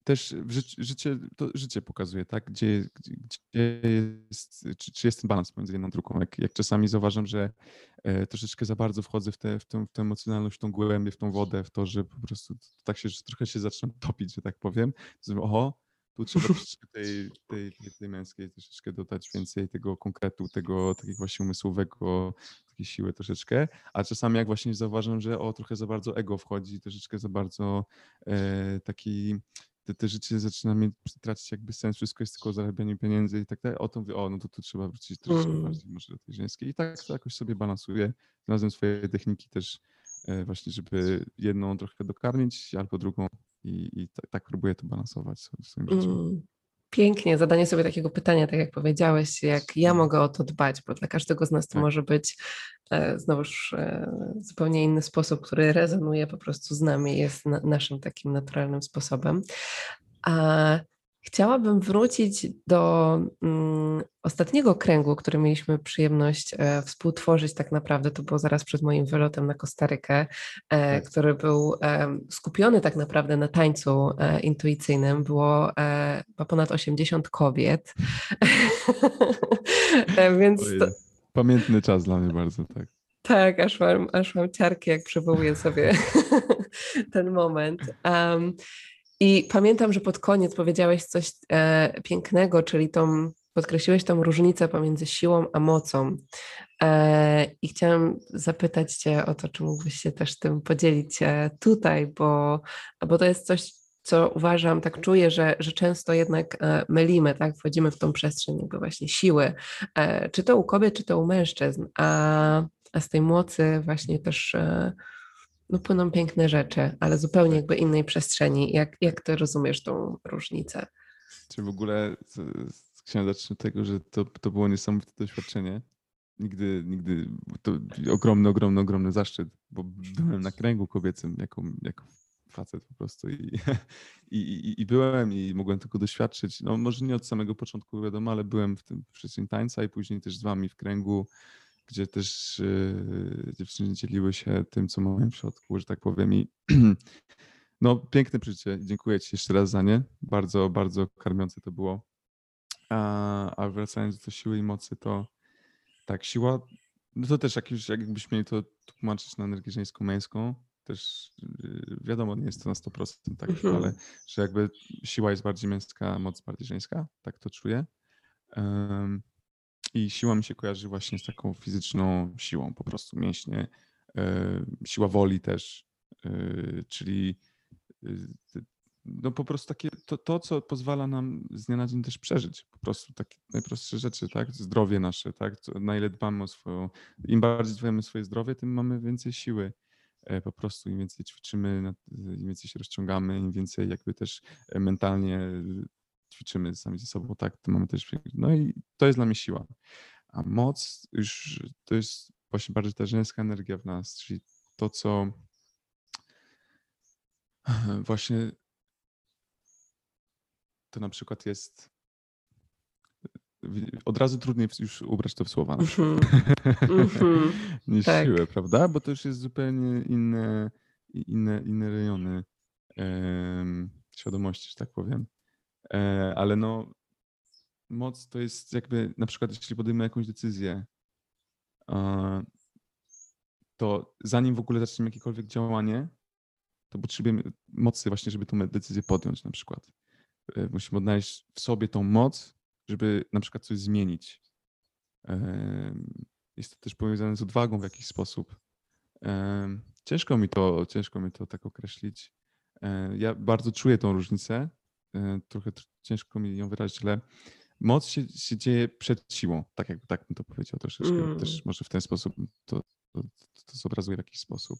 też życie, to życie pokazuje, tak, gdzie, gdzie, jest, czy, czy jest ten balans pomiędzy jedną drugą. Jak, jak czasami zauważam, że e, troszeczkę za bardzo wchodzę w, tę w, tę, w tę emocjonalność, w tą głębię, w tą wodę, w to, że po prostu tak się, trochę się zaczynam topić, że tak powiem, mówię, oho, tu trzeba troszeczkę tej, tej, tej, tej męskiej troszeczkę dodać więcej tego konkretu, tego takiego właśnie umysłowego, takiej siły troszeczkę, a czasami jak właśnie zauważam, że o, trochę za bardzo ego wchodzi, troszeczkę za bardzo e, taki te, te życie zaczyna mieć, tracić jakby sens, wszystko jest tylko zarabianie pieniędzy i tak dalej. O to mówię, o, no to tu trzeba wrócić troszeczkę Mm. bardziej może do tej żeńskiej. I tak to jakoś sobie balansuję. Znalazłem swoje techniki też e, właśnie, żeby jedną trochę dokarmić, albo drugą i, i tak, tak próbuję to balansować. Mm. Pięknie, zadanie sobie takiego pytania, tak jak powiedziałeś, jak ja mogę o to dbać, bo dla każdego z nas to Tak. może być e, znowuż e, zupełnie inny sposób, który rezonuje po prostu z nami, jest na, naszym takim naturalnym sposobem. A chciałabym wrócić do mm, ostatniego kręgu, który mieliśmy przyjemność e, współtworzyć tak naprawdę, to było zaraz przed moim wylotem na Kostarykę, e, Tak. który był em, skupiony tak naprawdę na tańcu e, intuicyjnym. Było e, ponad 80 kobiet. E, Więc to. Pamiętny czas dla mnie bardzo, tak. tak, aż mam, aż mam ciarki, jak przywołuję sobie ten moment. Em, I pamiętam, że pod koniec powiedziałeś coś e, pięknego, czyli tą, podkreśliłeś tą różnicę pomiędzy siłą a mocą. E, I chciałam zapytać Cię o to, czy mógłbyś się też tym podzielić e, tutaj, bo, bo to jest coś, co uważam, tak czuję, że, że często jednak e, mylimy, tak? Wchodzimy w tą przestrzeń jakby właśnie siły, e, czy to u kobiet, czy to u mężczyzn, a, a z tej mocy właśnie też e, no, płyną piękne rzeczy, ale zupełnie jakby innej przestrzeni. Jak, jak Ty rozumiesz tą różnicę? Czy w ogóle z- z- chciałem zacząć od tego, że to, to było niesamowite doświadczenie. Nigdy, nigdy, to ogromny, ogromny, ogromny zaszczyt, bo byłem na kręgu kobiecym jako, jako facet po prostu i, i, i, i byłem i mogłem tego doświadczyć, no może nie od samego początku wiadomo, ale byłem w tym przestrzeni tańca i później też z wami w kręgu, gdzie też yy, dziewczyny dzieliły się tym, co mają w środku, że tak powiem i no piękne przeżycie, dziękuję ci jeszcze raz za nie, bardzo, bardzo karmiące to było. A, a wracając do siły i mocy, to tak, siła, no to też jak już, jakbyśmy mieli to tłumaczyć na energię żeńską, męską, też yy, wiadomo, nie jest to na 100%, tak, Mhm. ale że jakby siła jest bardziej męska, moc bardziej żeńska, tak to czuję. Em, I siła mi się kojarzy właśnie z taką fizyczną siłą, po prostu mięśnie, e, siła woli też, e, czyli ty- no po prostu takie, to, to, co pozwala nam z dnia na dzień też przeżyć, po prostu takie najprostsze rzeczy, tak, zdrowie nasze, tak, na ile dbamy o swoją, im bardziej dbamy o swoje zdrowie, tym mamy więcej siły, e, po prostu. Im więcej ćwiczymy, im więcej się rozciągamy, im więcej jakby też e, mentalnie ćwiczymy sami ze sobą, tak, to mamy też, no i to jest dla mnie siła. A moc już to jest właśnie bardziej ta żeńska energia w nas, czyli to, co właśnie to na przykład jest od razu trudniej już ubrać to w słowa mm-hmm. Mm-hmm. niż tak. siłę, prawda? Bo to już jest zupełnie inne, inne, inne rejony um, świadomości, że tak powiem. E, ale no moc to jest jakby na przykład jeśli podejmę jakąś decyzję, to zanim w ogóle zaczniemy jakiekolwiek działanie, to potrzebujemy mocy właśnie, żeby tę decyzję podjąć na przykład. E, musimy odnaleźć w sobie tą moc, żeby na przykład coś zmienić. Jest to też powiązane z odwagą w jakiś sposób. Ciężko mi to, ciężko mi to tak określić. E, ja bardzo czuję tą różnicę. E, trochę ciężko mi ją wyrazić, ale moc się, się dzieje przed siłą, tak jakby tak bym to powiedział troszeczkę. Mm. Też może w ten sposób to, to, to zobrazuje w jakiś sposób.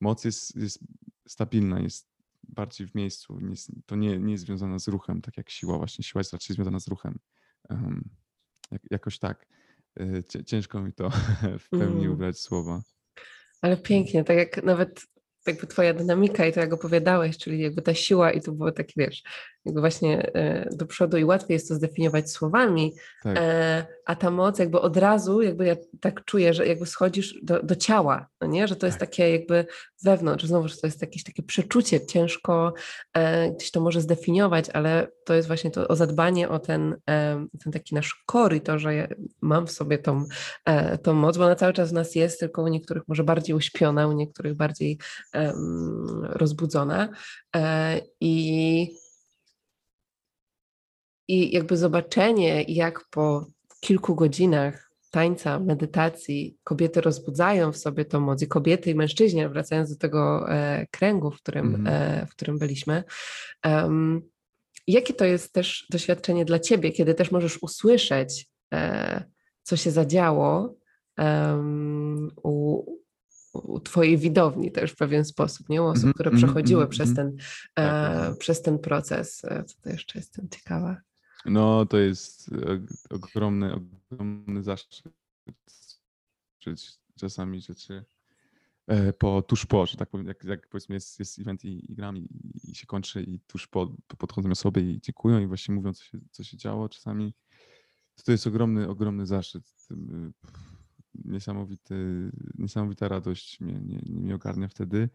Moc jest, jest stabilna, jest bardziej w miejscu. to nie, nie jest związane z ruchem, tak jak siła. Właśnie siła jest raczej związana z ruchem. Jak, jakoś tak. E, ciężko mi to w pełni mm. ubrać słowa. Ale pięknie, tak jak nawet jakby twoja dynamika i to jak opowiadałeś, czyli jakby ta siła i to było takie, wiesz, jakby właśnie e, do przodu i łatwiej jest to zdefiniować słowami, tak. E, a ta moc jakby od razu, jakby ja tak czuję, że jakby schodzisz do, do ciała, no nie? że to jest tak. takie jakby wewnątrz, znowu, że to jest jakieś takie przeczucie, ciężko e, gdzieś to może zdefiniować, ale to jest właśnie to o zadbanie o ten, ten taki nasz kor i to, że ja mam w sobie tą, tą moc, bo ona cały czas w nas jest, tylko u niektórych może bardziej uśpiona, u niektórych bardziej rozbudzona i i jakby zobaczenie, jak po kilku godzinach tańca, medytacji kobiety rozbudzają w sobie tą moc i kobiety i mężczyźni, wracając do tego e, kręgu, w którym, mm. e, w którym byliśmy. Um, jakie to jest też doświadczenie dla ciebie, kiedy też możesz usłyszeć, e, co się zadziało um, u, u twojej widowni też w pewien sposób, nie? U osób, mm, które przechodziły mm, przez, ten, e, tak, tak. przez ten proces. E, co to jeszcze jestem ciekawa. No, to jest ogromny, ogromny zaszczyt czasami rzeczy e, po, tuż po, że tak powiem, jak, jak powiedzmy jest, jest event i, i gram i, i, się kończy i tuż po podchodzą osoby i dziękują i właśnie mówią, co się, co się działo czasami. To, to jest ogromny, ogromny zaszczyt. Y, niesamowity, niesamowita radość mnie, mnie, mnie ogarnia wtedy.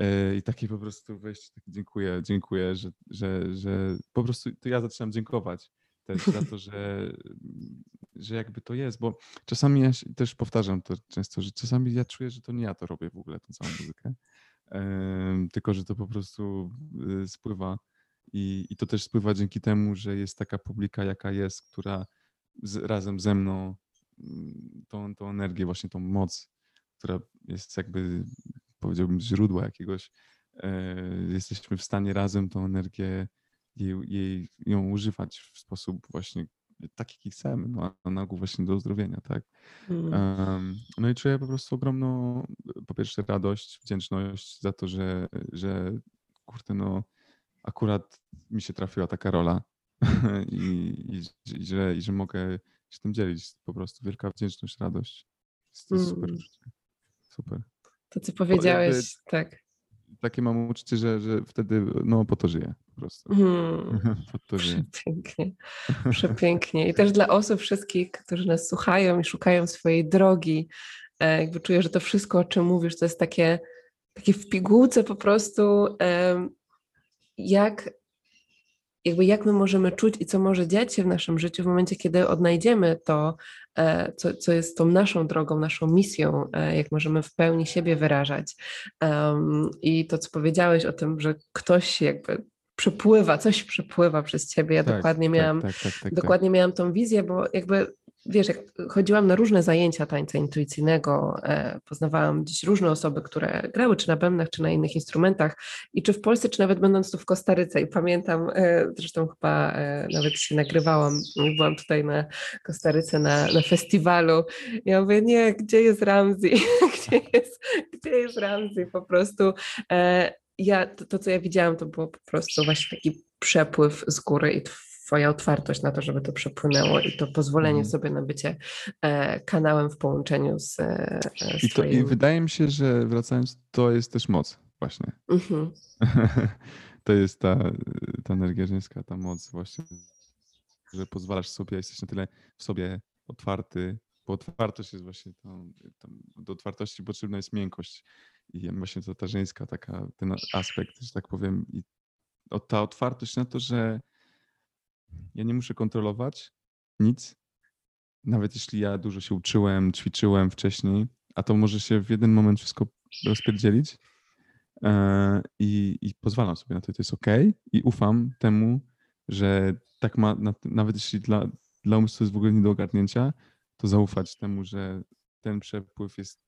E, I takie po prostu wejście, dziękuję, dziękuję, że, że, że po prostu to ja zaczynam dziękować też za to, że, że jakby to jest, bo czasami ja też powtarzam to często, że czasami ja czuję, że to nie ja to robię w ogóle, tą całą muzykę, tylko że to po prostu y, spływa i, i to też spływa dzięki temu, że jest taka publika, jaka jest, która z, razem ze mną mm, tą, tą energię, właśnie tą moc, która jest jakby powiedziałbym, źródła jakiegoś, e, jesteśmy w stanie razem tą energię, jej, jej, ją używać w sposób właśnie taki, jaki chcemy, no, na ogół właśnie do uzdrowienia, tak? Mm. no i czuję po prostu ogromną, po pierwsze radość, wdzięczność za to, że, że kurde, no akurat mi się trafiła taka rola i, i, i, że, i że mogę się tym dzielić. Po prostu wielka wdzięczność, radość. To jest super mm. Super. To, co powiedziałeś, tak. Takie mam uczucie, że, że wtedy no, po to żyję po prostu. Hmm. po to żyję. Przepięknie. Przepięknie. I też dla osób wszystkich, którzy nas słuchają i szukają swojej drogi, e, jakby czuję, że to wszystko, o czym mówisz, to jest takie, takie w pigułce po prostu, jak jakby jak my możemy czuć i co może dziać się w naszym życiu w momencie, kiedy odnajdziemy to, e, co, co jest tą naszą drogą, naszą misją, e, jak możemy w pełni siebie wyrażać. I to, co powiedziałeś o tym, że ktoś jakby przepływa, coś przepływa przez ciebie. Ja tak, dokładnie tak, miałam, tak, tak, tak, dokładnie miałam tą wizję, bo jakby wiesz, jak chodziłam na różne zajęcia tańca intuicyjnego, e, poznawałam dziś różne osoby, które grały czy na bębnach, czy na innych instrumentach i czy w Polsce, czy nawet będąc tu w Kostaryce i pamiętam, e, zresztą chyba e, nawet się nagrywałam, byłam tutaj na Kostaryce na, na festiwalu ja mówię, nie, gdzie jest Ramsey? gdzie, jest, gdzie jest Ramsey? Po prostu ja, to, to, co ja widziałam, to było po prostu właśnie taki przepływ z góry i Twoja otwartość na to, żeby to przepłynęło i to pozwolenie mm. sobie na bycie e, kanałem w połączeniu z, e, z I, to, twoim... I wydaje mi się, że wracając, to jest też moc właśnie. Mm -hmm. to jest ta, ta energia żeńska, ta moc właśnie, że pozwalasz sobie, jesteś na tyle w sobie otwarty, bo otwartość jest właśnie tą, tą, do otwartości potrzebna jest miękkość i właśnie to ta żeńska taka, ten aspekt, że tak powiem i ta otwartość na to, że ja nie muszę kontrolować nic, nawet jeśli ja dużo się uczyłem, ćwiczyłem wcześniej, a to może się w jeden moment wszystko rozpierdzielić e, i, i pozwalam sobie na to, to jest ok i ufam temu, że tak ma, nawet jeśli dla, dla umysłu jest w ogóle nie do ogarnięcia, to zaufać temu, że ten przepływ jest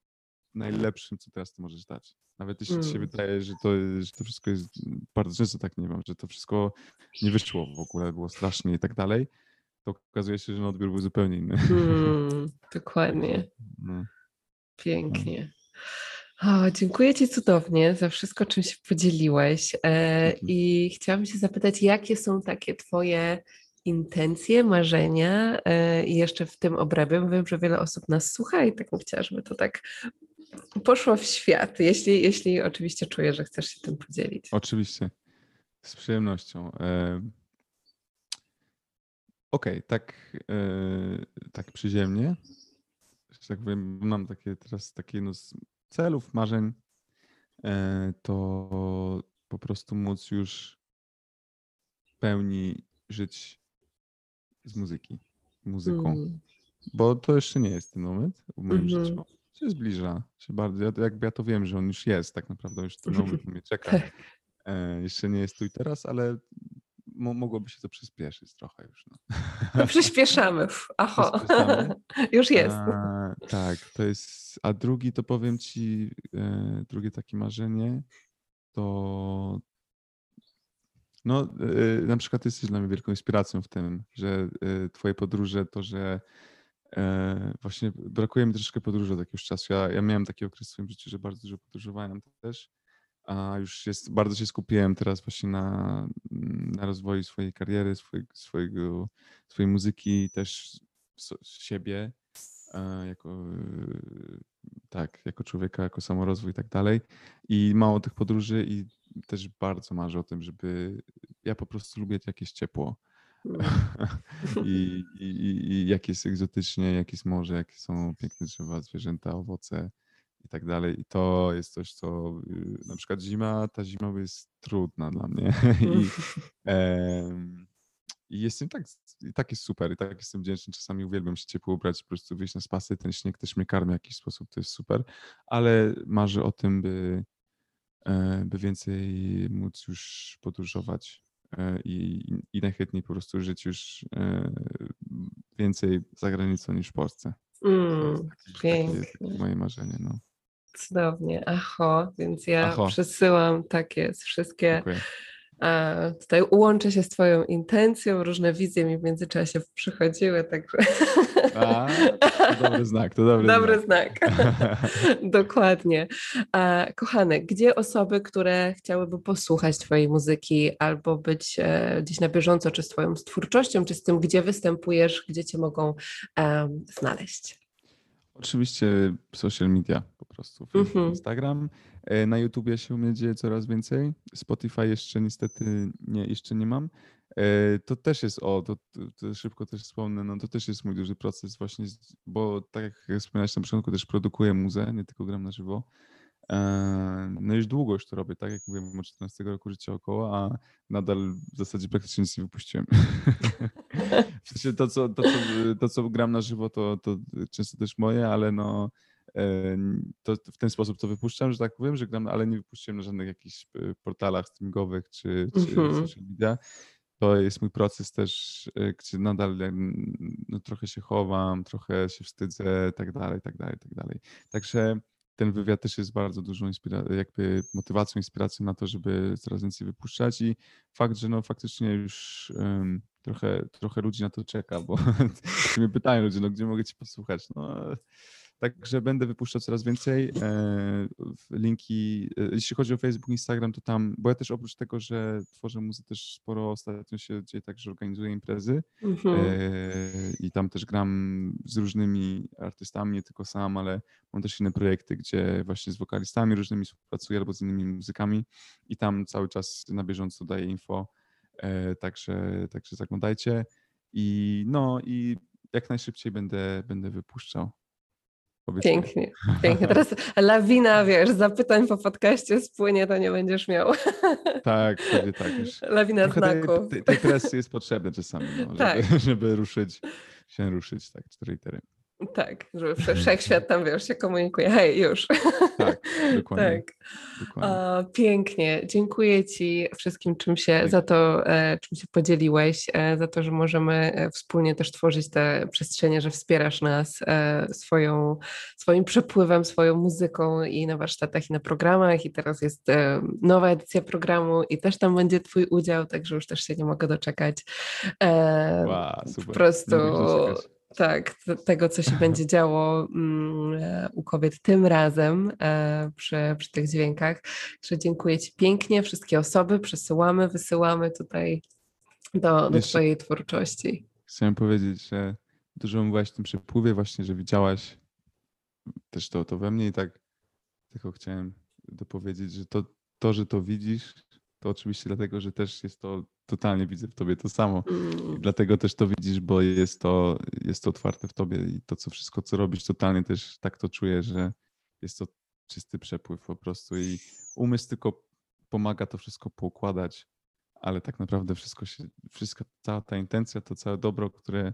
najlepszym, co teraz ty możesz dać. Nawet jeśli ci się mm. wydaje, że to, że to wszystko jest, bardzo często tak nie wiem, że to wszystko nie wyszło w ogóle, było strasznie i tak dalej, to okazuje się, że no odbiór był zupełnie inny. Mm, dokładnie. No. Pięknie. O, dziękuję Ci cudownie za wszystko, czym się podzieliłeś. E, I chciałabym się zapytać, jakie są takie Twoje intencje, marzenia e, i jeszcze w tym obrębie. Wiem, że wiele osób nas słucha i tak bym chciała, żeby to tak poszło w świat, jeśli, jeśli oczywiście czuję, że chcesz się tym podzielić. Oczywiście, z przyjemnością. E, okej, okay, tak, e, tak przyziemnie, że tak powiem, mam takie teraz takie no z celów, marzeń, to po prostu móc już w pełni żyć z muzyki, muzyką. Mm. Bo to jeszcze nie jest ten moment w moim mm -hmm. życiu. Się zbliża się bardzo. Ja, jakby ja to wiem, że on już jest tak naprawdę, już ten moment mnie czeka. Tak. E, jeszcze nie jest tu i teraz, ale mo mogłoby się to przyspieszyć trochę już. No. no przyspieszamy. Aho. Przyspieszamy. już jest. A, tak, to jest. A drugi to powiem ci, e, drugie takie marzenie to no, y, na przykład jesteś dla mnie wielką inspiracją w tym, że y, twoje podróże, to, że e, właśnie brakuje mi troszeczkę podróży od jakiegoś czasu. Ja, ja miałem taki okres w swoim życiu, że bardzo dużo podróżowałem też, a już jest, bardzo się skupiłem teraz właśnie na, na rozwoju swojej kariery, swojego, swojego, swojej muzyki, też siebie e, jako tak, jako człowieka, jako samorozwój i tak dalej. I mało tych podróży i też bardzo marzę o tym, żeby. Ja po prostu lubię jakieś ciepło. I, i, I jak jest egzotycznie, jak jest morze, jakie są piękne drzewa, zwierzęta, owoce i tak dalej. I to jest coś, co y, na przykład zima, ta zima jest trudna dla mnie. I, e, i jestem tak, i tak jest super, i tak jestem wdzięczny. Czasami uwielbiam się ciepło ubrać, po prostu wyjść na spasy, ten śnieg też mnie karmi w jakiś sposób, to jest super, ale marzę o tym, by E, by więcej móc już podróżować i, i najchętniej po prostu żyć już e, więcej za granicą niż w Polsce. Mm, takie, takie moje marzenie. No. Cudownie, aho, więc ja aho. przesyłam tak jest, wszystkie Dziękuję. A tutaj ułączę się z Twoją intencją, różne wizje mi w międzyczasie przychodziły, także. A, to dobry znak, to dobry, dobry znak. znak. Dokładnie. Kochane, gdzie osoby, które chciałyby posłuchać Twojej muzyki albo być e, gdzieś na bieżąco, czy z Twoją twórczością, czy z tym, gdzie występujesz, gdzie Cię mogą e, znaleźć? Oczywiście social media po prostu, Facebook, mm -hmm. Instagram. E, na YouTubie się u mnie dzieje coraz więcej. Spotify jeszcze niestety nie, jeszcze nie mam. E, to też jest, o, to, to, szybko też wspomnę, no to też jest mój duży proces właśnie, bo tak jak wspomniałeś na początku, też produkuję muzę, nie tylko gram na żywo. E, no już długo już to robię, tak jak mówiłem, mam 14 roku życia około, a nadal w zasadzie praktycznie nic nie wypuściłem. w sensie to, co, to, co, to, co gram na żywo, to, to często też moje, ale no to w ten sposób to wypuszczam, że tak powiem, że gram, ale nie wypuściłem na żadnych jakichś e, portalach streamingowych czy, czy mhm. social media. To jest mój proces też, y, gdzie nadal no, trochę się chowam, trochę się wstydzę, tak dalej, tak dalej, tak dalej. Także ten wywiad też jest bardzo dużą inspira- jakby motywacją, inspiracją na to, żeby coraz więcej wypuszczać i fakt, że no faktycznie już um, trochę, trochę ludzi na to czeka, bo mnie pytają ludzie, no gdzie mogę ci posłuchać? No Także będę wypuszczał coraz więcej. E, linki, e, jeśli chodzi o Facebook, Instagram, to tam, bo ja też oprócz tego, że tworzę muzykę, też sporo ostatnio się dzieje tak, że organizuję imprezy mhm. E, i tam też gram z różnymi artystami, nie tylko sam, ale mam też inne projekty, gdzie właśnie z wokalistami różnymi współpracuję albo z innymi muzykami i tam cały czas na bieżąco daję info, także, także zaglądajcie i no i jak najszybciej będę, będę wypuszczał. Pięknie, pięknie. Teraz lawina, wiesz, zapytań po podcaście spłynie, to nie będziesz miał. Tak, wtedy tak. Już lawina znaku. Tej, tej, tej presji jest potrzebne czasami, no, żeby, tak. żeby ruszyć, się ruszyć, tak, cztery litery. Tak, żeby wszechświat tam, wiesz, się komunikuje. Hej, już. Tak, dokładnie. tak. dokładnie. pięknie. Dziękuję Ci wszystkim czym się, za to, e, czym się podzieliłeś, e, za to, że możemy e, wspólnie też tworzyć te przestrzenie, że wspierasz nas swoją, swoim przepływem, swoją muzyką i na warsztatach, i na programach. I teraz jest nowa edycja programu i też tam będzie Twój udział, także już też się nie mogę doczekać. Wow, super. Po prostu tak, tego, co się będzie działo mm, e, u kobiet tym razem e, przy, przy tych dźwiękach. Także dziękuję Ci pięknie. Wszystkie osoby przesyłamy, wysyłamy tutaj do, do Twojej twórczości. Chciałem powiedzieć, że dużo mówiłaś w tym przepływie właśnie, że widziałaś też to, to we mnie i tak tylko chciałem dopowiedzieć, że to, to, że to widzisz, to oczywiście dlatego, że też jest to totalnie widzę w tobie to samo. Mm. Dlatego też to widzisz, bo jest to, jest to otwarte w tobie i to, co wszystko, co robisz, totalnie też tak to czuję, że jest to czysty przepływ po prostu i umysł tylko pomaga to wszystko poukładać, ale tak naprawdę wszystko się, wszystko, cała ta intencja, to całe dobro, które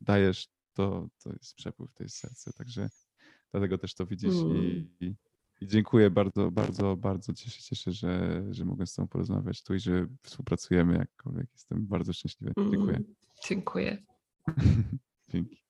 dajesz, to, to jest przepływ, to jest serce, także dlatego też to widzisz mm. i, i i dziękuję bardzo, bardzo, bardzo się cieszę, że, że mogę z Tobą porozmawiać tu i że współpracujemy jakkolwiek. Jestem bardzo szczęśliwy. Dziękuję. Mm, dziękuję.